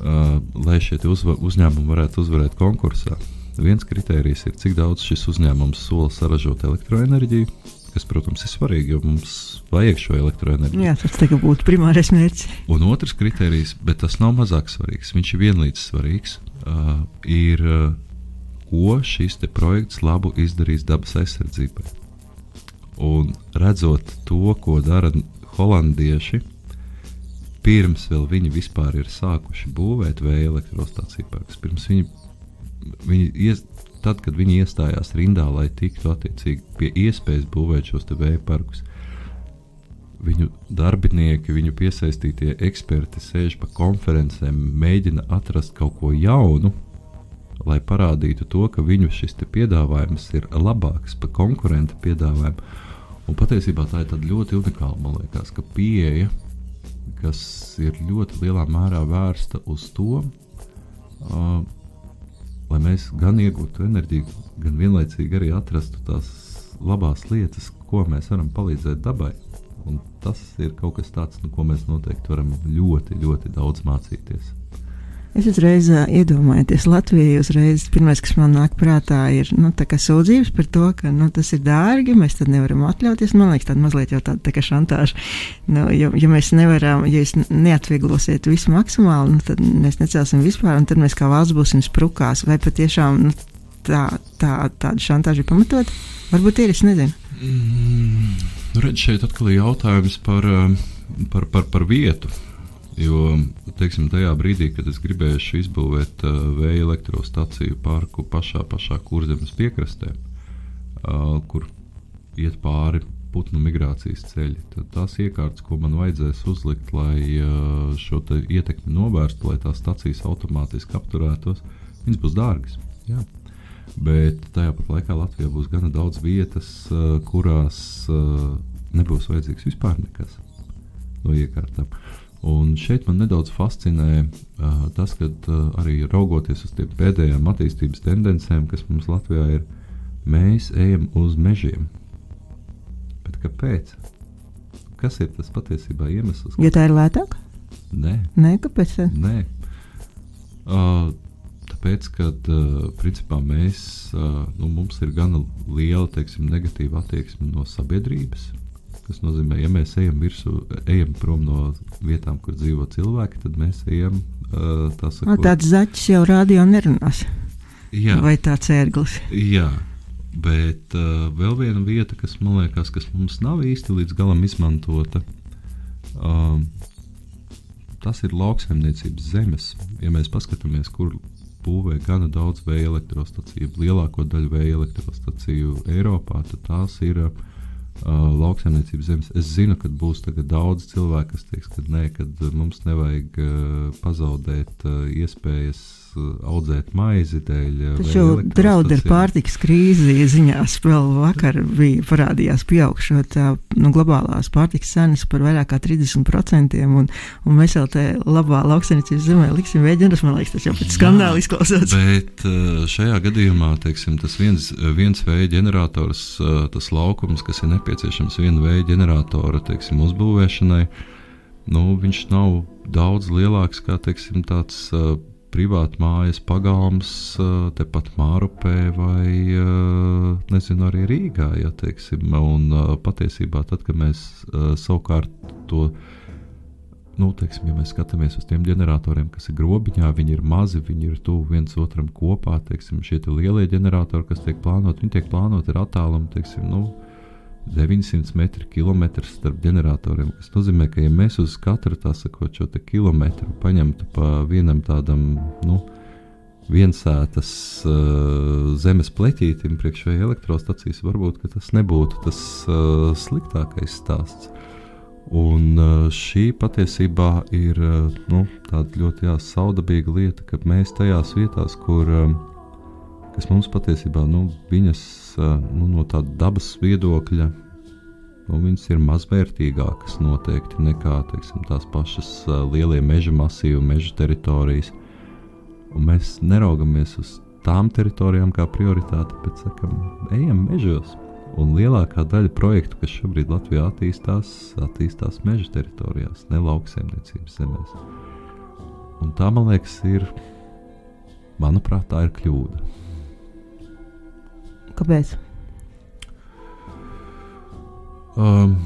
uh, lai šie uzņēmumi varētu uzvarēt konkursā. Viens kritērijs ir, cik daudz šis uzņēmums sola saražot elektroenerģiju, kas, protams, ir svarīgi, jo mums vajag šo elektroenerģiju. Jā, tas būtu primārais mērķis. Un otrs kritērijs, bet tas nav mazāk svarīgs, viņš ir vienlīdz svarīgs uh, ir, uh, ko šis projekts labu izdarīs dabas aizsardzībai. Un redzot to, ko dara holandieši, pirms viņi vispār ir sākuši būvēt vēja elektrostaciju parkus, pirms viņi, viņi ies, tad, kad viņi iestājās rindā, lai tiktu attiecīgi pie iespējas būvēt šos vēja parkus, viņu darbinieki, viņu piesaistītie eksperti sēž pa konferencēm, mēģina atrast kaut ko jaunu, lai parādītu to, ka viņu šis piedāvājums ir labāks par konkurenta piedāvājumu. Un patiesībā tā ir ļoti unikāla, man liekas, ka pieeja, kas ir ļoti lielā mērā vērsta uz to, uh, lai mēs gan iegūtu enerģiju, gan vienlaicīgi arī atrastu tās labās lietas, ko mēs varam palīdzēt dabai. Un tas ir kaut kas tāds, no ko mēs noteikti varam ļoti, ļoti daudz mācīties. Es uzreiz uh, iedomājos, Latvijā uzreiz pirmais, kas man nāk prātā, ir nu, sūdzības par to, ka nu, tas ir dārgi, mēs tad nevaram atļauties. Man liekas, tā mazliet jau tāda tā šantāža. Nu, ja, ja mēs nevaram, ja jūs neatvieglosiet visu maksimāli, nu, tad mēs necelsim vispār, un tad mēs kā valsts būsim sprukās. Vai patiešām nu, tā, tā, tāda šantāža ir pamatot? Varbūt ir, es nezinu. Mm. Nu, redz, šeit atkal ir jautājums par, par, par, par vietu. Jo teiksim, tajā brīdī, kad es gribēju izbūvēt uh, vēja elektrostaciju parku pašā, pašā kurzemes piekrastē, uh, kur iet pāri putnu migrācijas ceļi, tad tās iekārtas, ko man vajadzēs uzlikt, lai uh, šo ietekmi novērstu, lai tās stacijas automātiski apturētos, viņas būs dārgas. Jā. Bet tajā pat laikā Latvijā būs gana daudz vietas, kurās nebūs vajadzīgs vispār nekas no iekārtām. Un šeit man nedaudz fascinē uh, tas, ka uh, arī raugoties uz tiem pēdējām attīstības tendencēm, kas mums Latvijā ir, mēs ejam uz mežiem. Bet kāpēc? Kas ir tas patiesībā iemesls? Ja tā ir lētāk? Nē, Nē kāpēc? Nē. Uh, Tāpēc, ka uh, principā mēs, uh, nu, mums ir gana liela teiksim, negatīva attieksme no sabiedrības. Tas nozīmē, ja mēs ejam virsū, ejam prom no vietām, kur dzīvo cilvēki, tad mēs ejam uh, tā sakot, no, tāds zaķis jau rādio nerunās. Jā. Vai tāds ērglis? Jā. Bet uh, vēl viena vieta, kas man liekas, kas mums nav īsti līdz galam izmantota, uh, tas ir lauksaimniecības zemes. Ja mēs paskatāmies, kur būvē gana daudz vēja elektrostaciju. Lielāko daļu vēja elektrostaciju Eiropā tās ir uh, lauksaimniecības zemes. Es zinu, ka būs daudz cilvēku, kas teiks, ka nē, kad mums nevajag uh, pazaudēt uh, iespējas audzēt maizi dēļ. Taču draudi ar pārtikas krīzi ziņās vēl vakar bija parādījās pieaugšot nu, globālās pārtikas cenas par vairāk kā 30%, un, un mēs vēl te labā lauksaimniecības zemē liksim vēģenes, man liekas, tas jau pēc skandāla izklausās. Bet šajā gadījumā, teiksim, tas viens, viens vēja ģenerators, tas laukums, kas ir nepieciešams viena vēja ģeneratora, teiksim, uzbūvēšanai, nu, viņš nav daudz lielāks kā, teiksim, tāds uh, privāta mājas pagalms, tepat Mārupē vai nezinu, arī Rīgā. Ja, teiksim, un patiesībā tad, kad mēs savukārt to nu, teiksim, ja mēs skatāmies uz tiem ģeneratoriem, kas ir grobiņā, viņi ir mazi, viņi ir tuvu viens otram kopā. Teiksim, šie te lielie ģeneratori, kas tiek plānoti, viņi tiek plānoti ar attālumu teiksim, nu, 900 metru kilometru starp ģeneratoriem. Tas nozīmē, ka ja mēs uz katru tā sakot, šo kilometru paņemtu pa vienam tādam, nu, viensētas uh, zemes pleķītim priekš vai elektrostacijas, varbūt tas nebūtu tas uh, sliktākais stāsts. Un uh, šī patiesībā ir uh, nu, tāda ļoti jā, saudabīga lieta, ka mēs tajās vietās, kur uh, mums patiesībā nu, viņas nu, no tāda dabas viedokļa nu, ir mazvērtīgākas noteikti nekā teiksim, tās pašas uh, lielie meža masīvi, meža teritorijas. Uh, Un mēs neraugamies uz tām teritorijām kā prioritāti, bet sakam, ejam mežos. Un lielākā daļa projektu, kas šobrīd Latvijā attīstās, attīstās meža teritorijās, ne lauksaimniecības zemēs. Un tā, man liekas, ir, manuprāt, tā ir kļūda. Kāpēc? Um,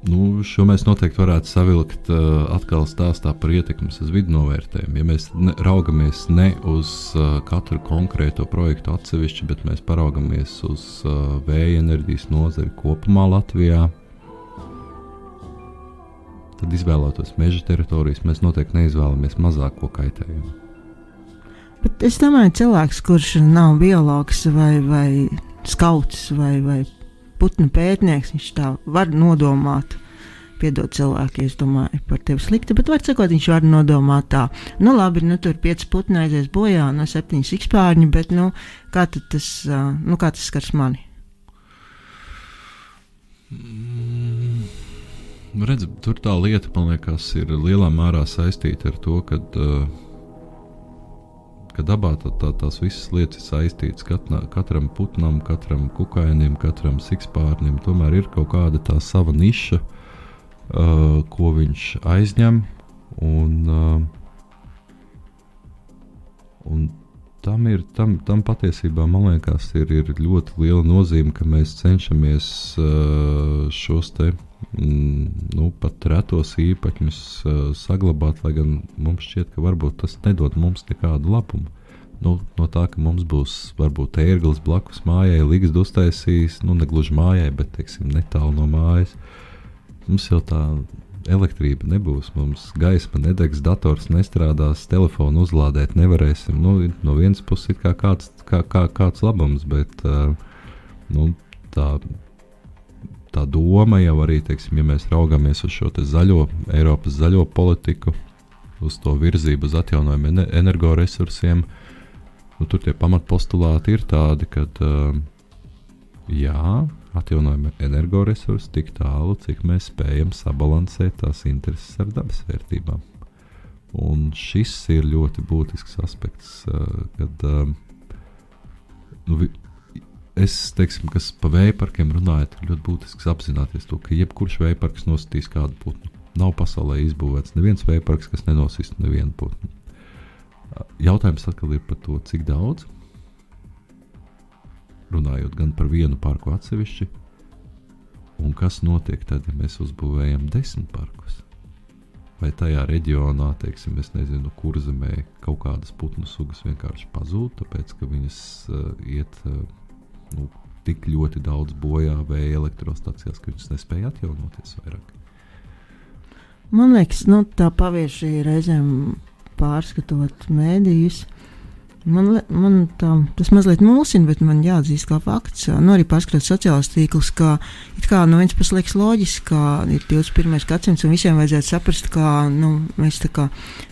Nu, šo mēs noteikti varētu savilkt uh, atkal stāstā par ietekmes uz vidu novērtējumu. Ja mēs ne, raugamies ne uz uh, katru konkrēto projektu atsevišķi, bet mēs paraugamies uz uh, vēja enerģijas nozari kopumā Latvijā, tad izvēlētos meža teritorijas. Mēs noteikti neizvēlamies mazāko kaitējumu. Bet es domāju, cilvēks, kurš nav biologs vai, vai skauts vai, vai putnu pētnieks, viņš tā var nodomāt. Piedod cilvēki, es domāju par tevi slikti, bet var sakot, viņš var nodomāt tā. Nu, labi, nu tur pieci putni aizies bojā, no septiņas sikspārņi, bet, nu, kā tas, nu, kā tas skars mani? Mm, redz, tur tā lieta, man liekas, ir lielā mērā saistīta ar to, ka uh, ka dabā tā, tā, tās visas lietas ir saistītas. Katnā, katram putnam, katram kukainim, katram sikspārnim tomēr ir kaut kāda tā sava niša, uh, ko viņš aizņem. Un, uh, un tam, ir, tam, tam patiesībā man liekas, ir, ir ļoti liela nozīme, ka mēs cenšamies uh, šos te mm, nu, pat retos īpaņus uh, saglabāt, lai gan mums šķiet, ka varbūt tas nedod mums nekādu labumu. Nu, no tā, ka mums būs varbūt ērglis blakus mājai, līgas uztaisījis, nu, ne gluži mājai, bet teiksim, netālu no mājas. Mums jau tā elektrība nebūs, mums gaisma nedegs, dators nestrādās, telefonu uzlādēt nevarēsim. Nu, no vienas puses ir kā kāds, kā, kā, kāds labums, bet uh, nu, tā tā doma jau arī, teiksim, ja mēs raugāmies uz šo zaļo, Eiropas zaļo politiku, uz to virzību uz atjaunojumiem energoresursiem, nu, tur tie pamatpostulāti ir tādi, ka uh, jā, atjaunojami energoresursi tik tālu, cik mēs spējam sabalansēt tās intereses ar dabas vērtībām. Un šis ir ļoti būtisks aspekts, uh, kad uh, nu, es teiksim, kas par vēja parkiem runājot, ir ļoti būtisks apzināties to, ka jebkurš vēja parks nositīs kādu putnu. Nav pasaulē izbūvēts neviens vēja parks, kas nenosistu nevienu putnu. Jautājums atkal ir par to, cik daudz. Runājot gan par vienu parku atsevišķi, un kas notiek tad, ja mēs uzbūvējam desmit parkus. Vai tajā reģionā, teiksim, es nezinu, kur zemē kaut kādas putnu sugas vienkārši pazūd, tāpēc ka viņas uh, iet uh, nu, tik ļoti daudz bojā vēja elektrostacijās, ka viņas nespēja atjaunoties vairāk. Man liekas, nu, tā pavieši reizēm pārskatot mēdījus. Man, man tā, tas mazliet mulsina, bet man jāatzīst, kā fakts. Nu, arī pārskatot sociālās tīklus, ka kā, no vienas puses liekas loģiski, ka ir 21. gadsimts un visiem vajadzētu saprast, ka nu, mēs tā kā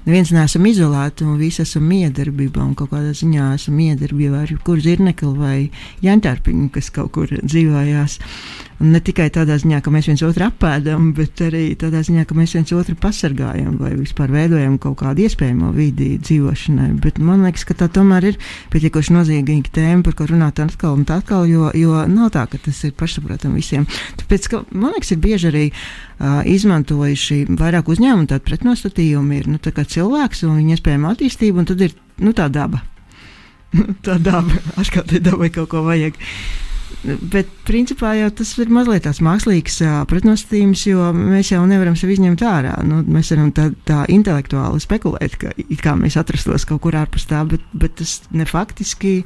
neviens neesam izolēti un visi esam miedarbībā un kaut kādā ziņā esam miedarbībā ar jebkuru zirnekli vai janķārpiņu, kas kaut kur dzīvojās. Un ne tikai tādā ziņā, ka mēs viens otru apēdam, bet arī tādā ziņā, ka mēs viens otru pasargājam vai vispār veidojam kaut kādu iespējamo vidi dzīvošanai. Bet man liekas, ka tā tomēr ir pietiekoši nozīmīga tēma, par ko runāt atkal un atkal, jo, jo nav tā, ka tas ir pašsaprotami visiem. Tāpēc, ka, man liekas, ir bieži arī uh, izmantojuši vairāk uzņēmumu tādu pretnostatījumu, ir nu, tā cilvēks un viņa iespējama attīstība, un tad ir nu, tā daba. tā daba, ar kādai dabai kaut ko vajag. Bet, principā, jau tas ir mazliet tāds mākslīgs pretnostatījums, jo mēs jau nevaram sevi izņemt ārā. Nu, mēs varam tā, tā intelektuāli spekulēt, ka kā mēs atrastos kaut kur ārpus tā, bet, bet tas ne faktiski,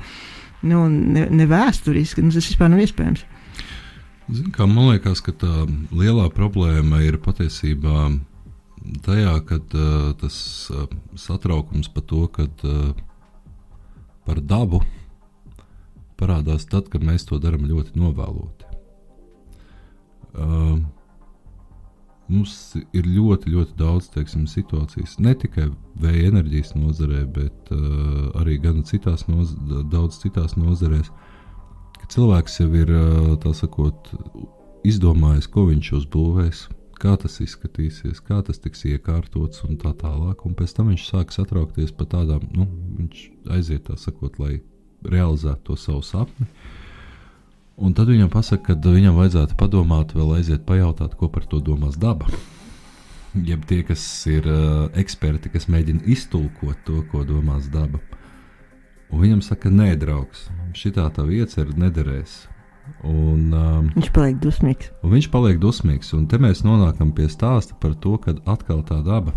nu, ne, ne vēsturiski, nu, tas vispār nav iespējams. Zin, kā, man liekas, ka tā lielā problēma ir patiesībā tajā, ka uh, tas uh, satraukums par to, ka uh, par dabu parādās tad, kad mēs to darām ļoti novēloti. Uh, mums ir ļoti, ļoti daudz teiksim, situācijas, ne tikai vēja enerģijas nozarē, bet uh, arī citās, noz daudz citās nozarēs, ka cilvēks jau ir sakot, izdomājis, ko viņš uzbūvēs. Kā tas izskatīsies, kā tas tiks iekārtots un tā tālāk. Un pēc tam viņš sāk satraukties par tādām, nu, viņš aiziet tā sakot, lai realizēt to savu sapni. Un tad viņam pasaka, ka viņam vajadzētu padomāt, vēl aiziet pajautāt, ko par to domās daba. Jeb tie, kas ir uh, eksperti, kas mēģina iztulkot to, ko domās daba. Un viņam saka, nē, draugs, šī tā iecerē nederēs. Un, um, viņš paliek dusmīgs. Viņš paliek dusmīgs, un te mēs nonākam pie stāsta par to, ka atkal tā daba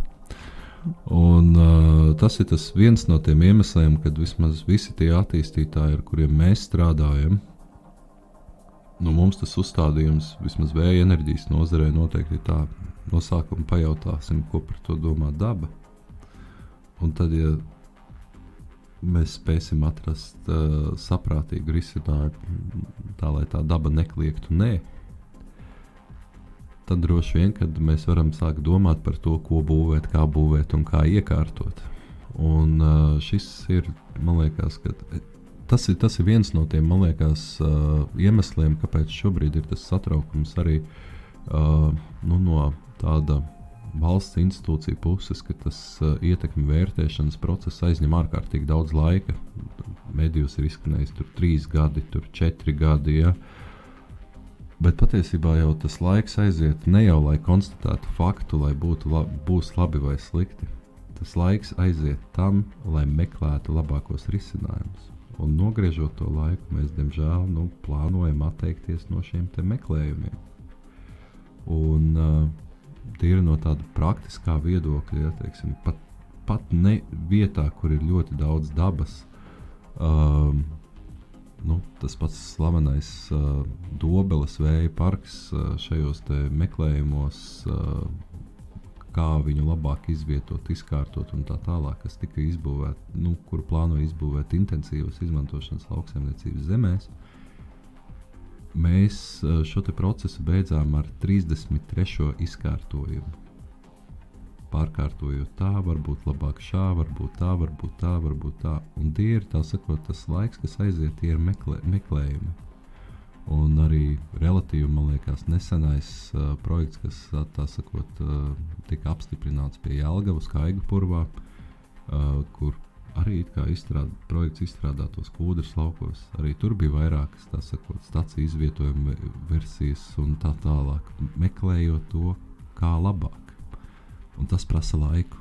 Un, uh, tas ir tas viens no tiem iemesliem, kad vismaz visi tie attīstītāji, ar kuriem mēs strādājam, nu, mums tas uzstādījums vismaz vēja enerģijas nozarē noteikti tā, no sākuma pajautāsim, ko par to domā daba. Un tad, ja mēs spēsim atrast uh, saprātīgu risinājumu, tā lai tā daba nekliegtu nē, tad droši vien mēs varam sākt domāt par to, ko būvēt, kā būvēt un kā iekārtot. Un šis ir, man liekas, tas ir, tas ir viens no tiem liekas, uh, iemesliem, kāpēc šobrīd ir tas satraukums arī nu, no tāda valsts institūcija puses, ka tas ietekmi vērtēšanas process aizņem ārkārtīgi daudz laika. Medijos ir izskanējis tur trīs gadi, tur četri gadi. Ja? Uh, Bet patiesībā jau tas laiks aiziet ne jau lai konstatētu faktu, lai būtu la būs labi vai slikti. Tas laiks aiziet tam, lai meklētu labākos risinājumus. Un nogriežot to laiku, mēs diemžēl nu, plānojam atteikties no šiem meklējumiem. Un uh, tīri no tāda praktiskā viedokļa, ja, teiksim, pat, pat ne vietā, kur ir ļoti daudz dabas, um, nu, tas pats slavenais uh, Dobeles vēja parks uh, šajos meklējumos, uh, kā viņu labāk izvietot, izkārtot un tā tālāk, kas tika izbūvēta, nu, kur plānoja izbūvēt intensīvas izmantošanas lauksaimniecības zemēs. Mēs uh, šo procesu beidzām ar 33. izkārtojumu pārkārtojot tā, varbūt labāk šā, varbūt tā, varbūt tā, varbūt tā. Un tie ir tā sakot, tas laiks, kas aiziet, tie ir meklē, meklējumi. Un arī relatīvi, man liekas, nesenais uh, projekts, kas tā sakot, uh, tika apstiprināts pie Jālgavas Kaigu purvā, uh, kur arī izstrād, projekts izstrādātos kūdras laukos. Arī tur bija vairākas sakot, stāciju izvietojuma versijas un tā tālāk, meklējot to, kā labāk. Un tas prasa laiku.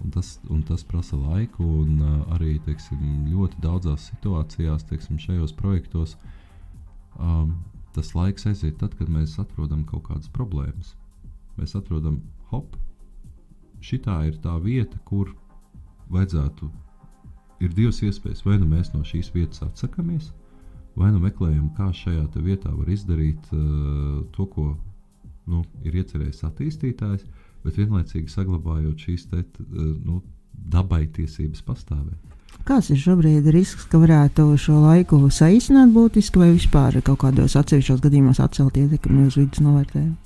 Un tas, un tas prasa laiku, un uh, arī teiksim, ļoti daudzās situācijās, teiksim, šajos projektos, um, tas laiks aiziet tad, kad mēs atrodam kaut kādas problēmas. Mēs atrodam, hop, šī ir tā vieta, kur vajadzētu. Ir divas iespējas. Vai nu mēs no šīs vietas atsakāmies, vai nu meklējam, kā šajā vietā var izdarīt uh, to, ko nu, ir iecerējis attīstītājs, uh, bet vienlaicīgi saglabājot šīs te, nu, dabai tiesības pastāvēt. Kāds ir šobrīd risks, ka varētu šo laiku saīsināt būtiski vai vispār kaut kādos atsevišķos gadījumos atcelt ietekmi uz vidas novērtējumu?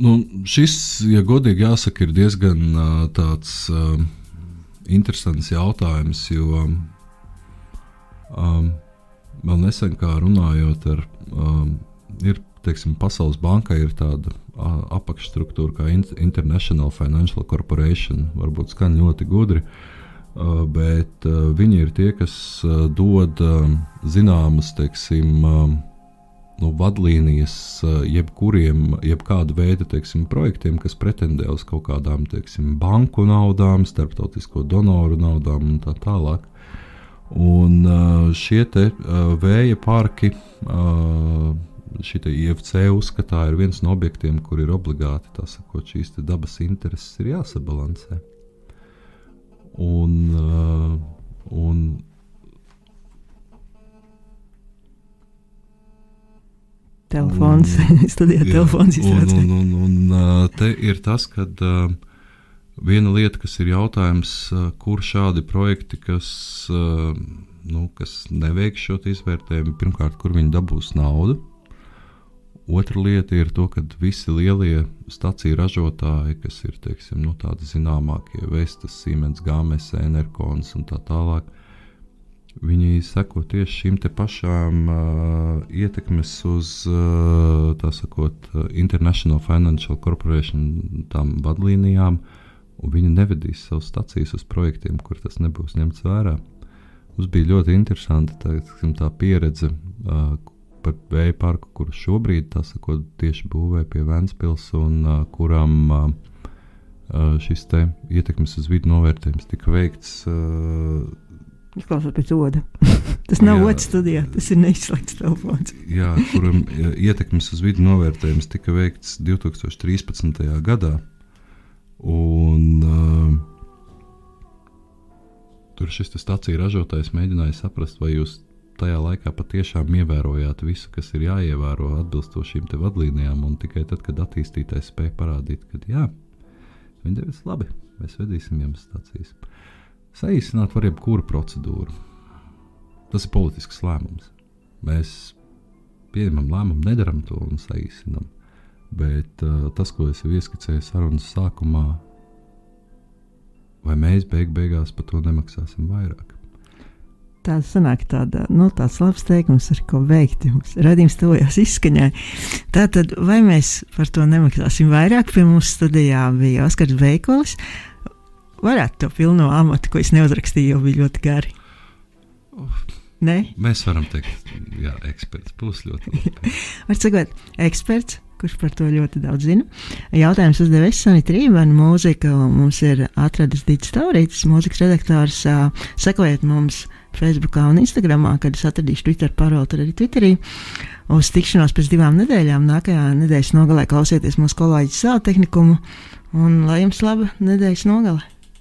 Nu, šis, ja godīgi jāsaka, ir diezgan tāds uh, interesants jautājums, jo um, vēl nesen kā runājot ar, um, ir teiksim, Pasaules bankai ir tāda apakšstruktūra kā International Financial Corporation. Varbūt skan ļoti gudri, bet viņi ir tie, kas dod zināmas, teiksim, nu, vadlīnijas jebkuriem, jebkāda veida teiksim, projektiem, kas pretendē uz kaut kādām teiksim, banku naudām, starptautisko donoru naudām un tā tālāk. Un šie te, vēja parki, šī IFC uzskatā ir viens no objektiem, kur ir obligāti sakot, šīs dabas intereses ir jāsabalansē. Un, uh, un Telefons, studijā telefons izrādās. Un, un, un, un te ir tas, ka uh, viena lieta, kas ir jautājums, uh, kur šādi projekti, kas, uh, nu, kas neveiks šo izvērtējumu, pirmkārt, kur viņi dabūs naudu. Otra lieta ir to, ka visi lielie staciju ražotāji, kas ir teiksim, nu, tādi zināmākie, Vestas, Siemens, Gāmes, Enerkons un tā tālāk, Viņi seko tieši šīm pašām uh, ietekmes uz, uh, tā sakot, International Financial Corporation tām vadlīnijām, un viņi nevedīs savus stacijas uz projektiem, kur tas nebūs ņemts vērā. Mums bija ļoti interesanti tā, tā pieredze uh, par vēja parku, kuru šobrīd sakot, tieši būvē pie Vēncpils, un uh, kuram uh, šis ietekmes uz vidu novērtējums tika veikts. Uh, Izklausās pēc oda. tas nav otrs studijā, tas ir neizslēgts telefons. jā, kuram ietekmes uz vidu novērtējums tika veikts 2013. gadā. Un, uh, tur šis stācija ražotājs mēģināja saprast, vai jūs tajā laikā patiešām ievērojāt visu, kas ir jāievēro atbilstoši šīm vadlīnijām, un tikai tad, kad attīstītājs spēja parādīt, ka jā, viņi devis labi, mēs vedīsim jums stācijas. Saīsināt var jebkuru procedūru. Tas ir politisks lēmums. Mēs pieņemam lēmumu, nedaram to un saīsinām. Bet uh, tas, ko es jau ieskicēju sarunas sākumā, vai mēs beig beigās par to nemaksāsim vairāk? Tā sanāk tāda, nu, tāds labs teikums, ar ko veikt. Jums radījums tuvojās izskaņai. Tātad, vai mēs par to nemaksāsim vairāk? Pie mums studijā bija Oskars Veikolis, uh, varētu to pilno amatu, ko es neuzrakstīju, jau bija ļoti gari. Ne? Mēs varam teikt, ka eksperts būs ļoti labi. Var sakot, eksperts, kurš par to ļoti daudz zina. Jautājums uzdevis Sanita Rībana, mūzika mums ir atradis Dīts Taurītis, mūzikas redaktors. Sekojiet mums Facebookā un Instagramā, kad es atradīšu Twitter paroli, tad arī Twitterī. Uz tikšanos pēc divām nedēļām, nākamajā nedēļas nogalē klausieties mūsu kolēģis savu tehnikumu, un lai jums laba nedēļas nogale!